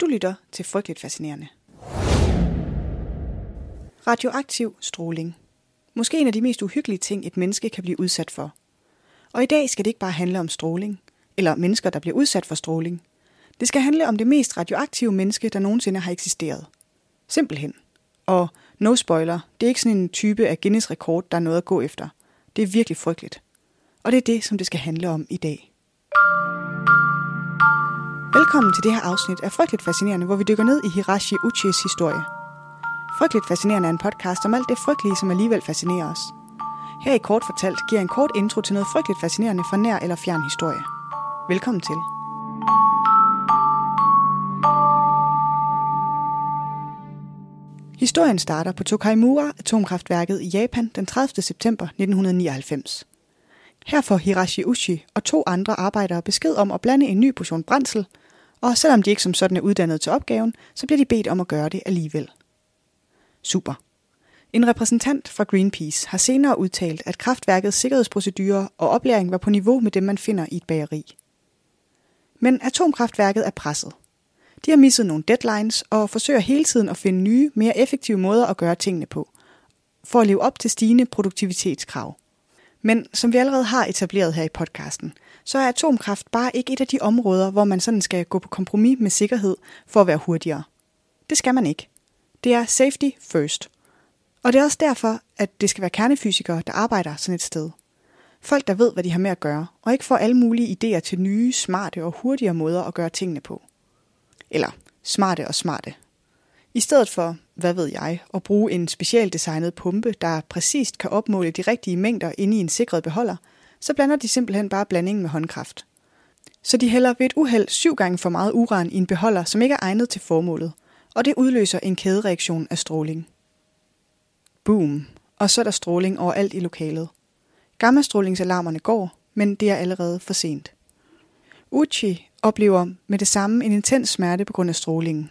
Du lytter til Frygteligt Fascinerende. Radioaktiv stråling. Måske en af de mest uhyggelige ting, et menneske kan blive udsat for. Og i dag skal det ikke bare handle om stråling, eller mennesker, der bliver udsat for stråling. Det skal handle om det mest radioaktive menneske, der nogensinde har eksisteret. Simpelthen. Og no spoiler, det er ikke sådan en type af Guinness rekord, der er noget at gå efter. Det er virkelig frygteligt. Og det er det, som det skal handle om i dag. Velkommen til det her afsnit af Frygteligt Fascinerende, hvor vi dykker ned i Hirashi Uchis historie. Frygteligt Fascinerende er en podcast om alt det frygtelige, som alligevel fascinerer os. Her i Kort Fortalt giver en kort intro til noget frygteligt fascinerende fra nær eller fjern historie. Velkommen til. Historien starter på Tokaimura atomkraftværket i Japan den 30. september 1999. Her får Hirashi Uchi og to andre arbejdere besked om at blande en ny portion brændsel, og selvom de ikke som sådan er uddannet til opgaven, så bliver de bedt om at gøre det alligevel. Super. En repræsentant fra Greenpeace har senere udtalt, at kraftværkets sikkerhedsprocedurer og oplæring var på niveau med dem, man finder i et bageri. Men atomkraftværket er presset. De har misset nogle deadlines og forsøger hele tiden at finde nye, mere effektive måder at gøre tingene på, for at leve op til stigende produktivitetskrav. Men som vi allerede har etableret her i podcasten, så er atomkraft bare ikke et af de områder, hvor man sådan skal gå på kompromis med sikkerhed for at være hurtigere. Det skal man ikke. Det er safety first. Og det er også derfor, at det skal være kernefysikere, der arbejder sådan et sted. Folk, der ved, hvad de har med at gøre, og ikke får alle mulige idéer til nye, smarte og hurtigere måder at gøre tingene på. Eller smarte og smarte. I stedet for, hvad ved jeg, at bruge en specialdesignet pumpe, der præcist kan opmåle de rigtige mængder inde i en sikret beholder, så blander de simpelthen bare blandingen med håndkraft. Så de hælder ved et uheld syv gange for meget uran i en beholder, som ikke er egnet til formålet, og det udløser en kædereaktion af stråling. Boom. Og så er der stråling overalt i lokalet. Gammastrålingsalarmerne går, men det er allerede for sent. Uchi oplever med det samme en intens smerte på grund af strålingen.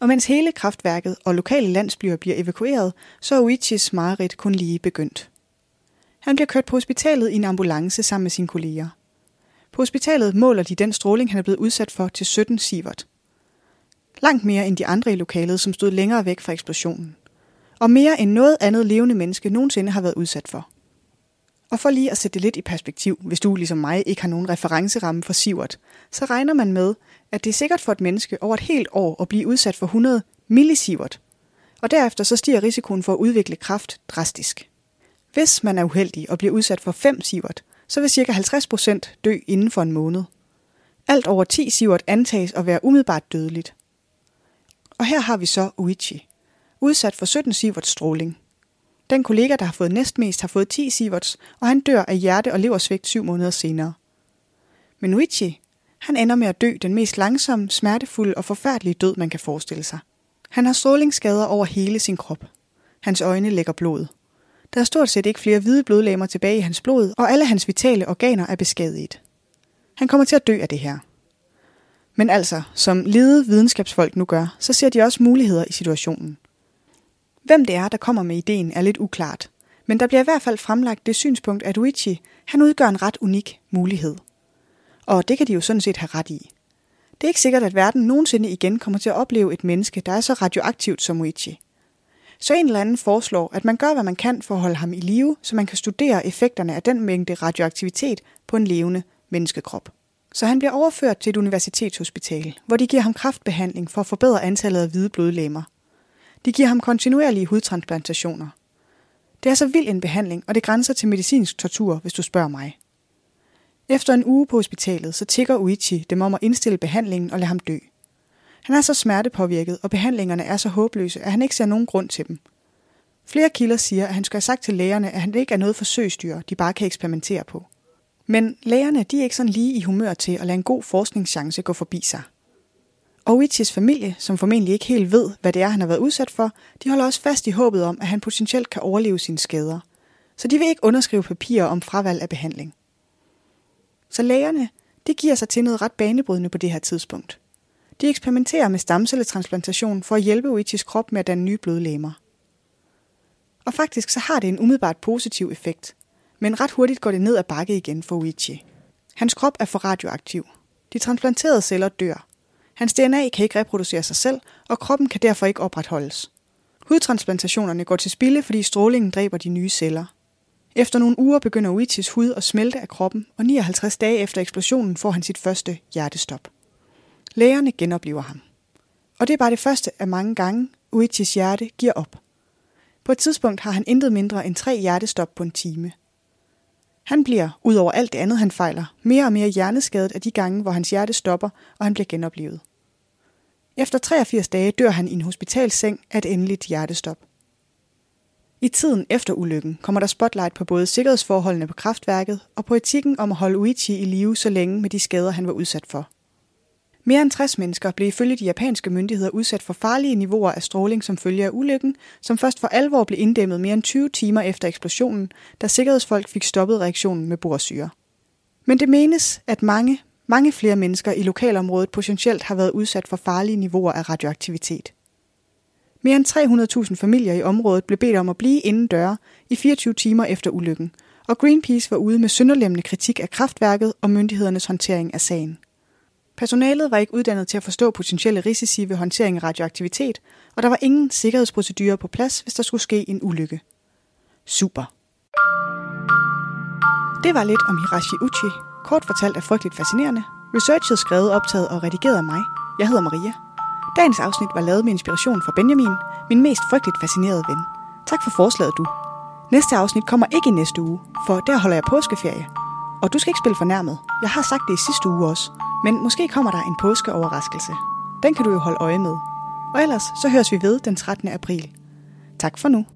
Og mens hele kraftværket og lokale landsbyer bliver evakueret, så er Uichis mareridt kun lige begyndt. Han bliver kørt på hospitalet i en ambulance sammen med sine kolleger. På hospitalet måler de den stråling, han er blevet udsat for, til 17 sievert. Langt mere end de andre i lokalet, som stod længere væk fra eksplosionen. Og mere end noget andet levende menneske nogensinde har været udsat for. Og for lige at sætte det lidt i perspektiv, hvis du ligesom mig ikke har nogen referenceramme for sievert, så regner man med, at det er sikkert for et menneske over et helt år at blive udsat for 100 millisievert. Og derefter så stiger risikoen for at udvikle kræft drastisk. Hvis man er uheldig og bliver udsat for 5 sievert, så vil ca. 50% dø inden for en måned. Alt over 10 sievert antages at være umiddelbart dødeligt. Og her har vi så Uichi, udsat for 17 sievert stråling. Den kollega, der har fået næstmest, har fået 10 sieverts, og han dør af hjerte- og leversvigt syv måneder senere. Men Uichi, han ender med at dø den mest langsomme, smertefulde og forfærdelige død, man kan forestille sig. Han har strålingsskader over hele sin krop. Hans øjne lægger blod. Der er stort set ikke flere hvide blodlægmer tilbage i hans blod, og alle hans vitale organer er beskadiget. Han kommer til at dø af det her. Men altså, som lede videnskabsfolk nu gør, så ser de også muligheder i situationen. Hvem det er, der kommer med ideen, er lidt uklart. Men der bliver i hvert fald fremlagt det synspunkt, at Uichi han udgør en ret unik mulighed. Og det kan de jo sådan set have ret i. Det er ikke sikkert, at verden nogensinde igen kommer til at opleve et menneske, der er så radioaktivt som Uichi. Så en eller anden foreslår, at man gør, hvad man kan for at holde ham i live, så man kan studere effekterne af den mængde radioaktivitet på en levende menneskekrop. Så han bliver overført til et universitetshospital, hvor de giver ham kraftbehandling for at forbedre antallet af hvide blodlemmer. De giver ham kontinuerlige hudtransplantationer. Det er så vild en behandling, og det grænser til medicinsk tortur, hvis du spørger mig. Efter en uge på hospitalet, så tigger Uichi dem om at indstille behandlingen og lade ham dø. Han er så smertepåvirket, og behandlingerne er så håbløse, at han ikke ser nogen grund til dem. Flere kilder siger, at han skulle have sagt til lægerne, at han ikke er noget forsøgsdyr, de bare kan eksperimentere på. Men lægerne de er ikke sådan lige i humør til at lade en god forskningschance gå forbi sig. Og Uichis familie, som formentlig ikke helt ved, hvad det er, han har været udsat for, de holder også fast i håbet om, at han potentielt kan overleve sine skader. Så de vil ikke underskrive papirer om fravalg af behandling. Så lægerne, det giver sig til noget ret banebrydende på det her tidspunkt. De eksperimenterer med stamcelletransplantation for at hjælpe Uichis krop med at danne nye blodlægmer. Og faktisk så har det en umiddelbart positiv effekt, men ret hurtigt går det ned ad bakke igen for Uichi. Hans krop er for radioaktiv. De transplanterede celler dør. Hans DNA kan ikke reproducere sig selv, og kroppen kan derfor ikke opretholdes. Hudtransplantationerne går til spilde, fordi strålingen dræber de nye celler. Efter nogle uger begynder Uitis hud at smelte af kroppen, og 59 dage efter eksplosionen får han sit første hjertestop. Lægerne genoplever ham. Og det er bare det første af mange gange, Uichis hjerte giver op. På et tidspunkt har han intet mindre end tre hjertestop på en time. Han bliver, ud over alt det andet han fejler, mere og mere hjerneskadet af de gange, hvor hans hjerte stopper, og han bliver genoplevet. Efter 83 dage dør han i en hospitalseng af et endeligt hjertestop. I tiden efter ulykken kommer der spotlight på både sikkerhedsforholdene på kraftværket og på etikken om at holde Uichi i live så længe med de skader, han var udsat for. Mere end 60 mennesker blev ifølge de japanske myndigheder udsat for farlige niveauer af stråling som følge af ulykken, som først for alvor blev inddæmmet mere end 20 timer efter eksplosionen, da sikkerhedsfolk fik stoppet reaktionen med borsyre. Men det menes, at mange, mange flere mennesker i lokalområdet potentielt har været udsat for farlige niveauer af radioaktivitet. Mere end 300.000 familier i området blev bedt om at blive inden døre i 24 timer efter ulykken, og Greenpeace var ude med sønderlemmende kritik af kraftværket og myndighedernes håndtering af sagen. Personalet var ikke uddannet til at forstå potentielle risici ved håndtering af radioaktivitet, og der var ingen sikkerhedsprocedurer på plads, hvis der skulle ske en ulykke. Super. Det var lidt om Hirashi Uchi. Kort fortalt er frygteligt fascinerende. Researchet skrevet, optaget og redigeret af mig. Jeg hedder Maria. Dagens afsnit var lavet med inspiration fra Benjamin, min mest frygteligt fascinerede ven. Tak for forslaget, du. Næste afsnit kommer ikke i næste uge, for der holder jeg påskeferie. Og du skal ikke spille fornærmet. Jeg har sagt det i sidste uge også. Men måske kommer der en påskeoverraskelse. Den kan du jo holde øje med. Og ellers så høres vi ved den 13. april. Tak for nu.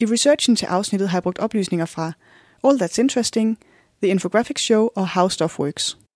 I researchen til afsnittet har jeg brugt oplysninger fra All That's Interesting, The Infographics Show og How Stuff Works.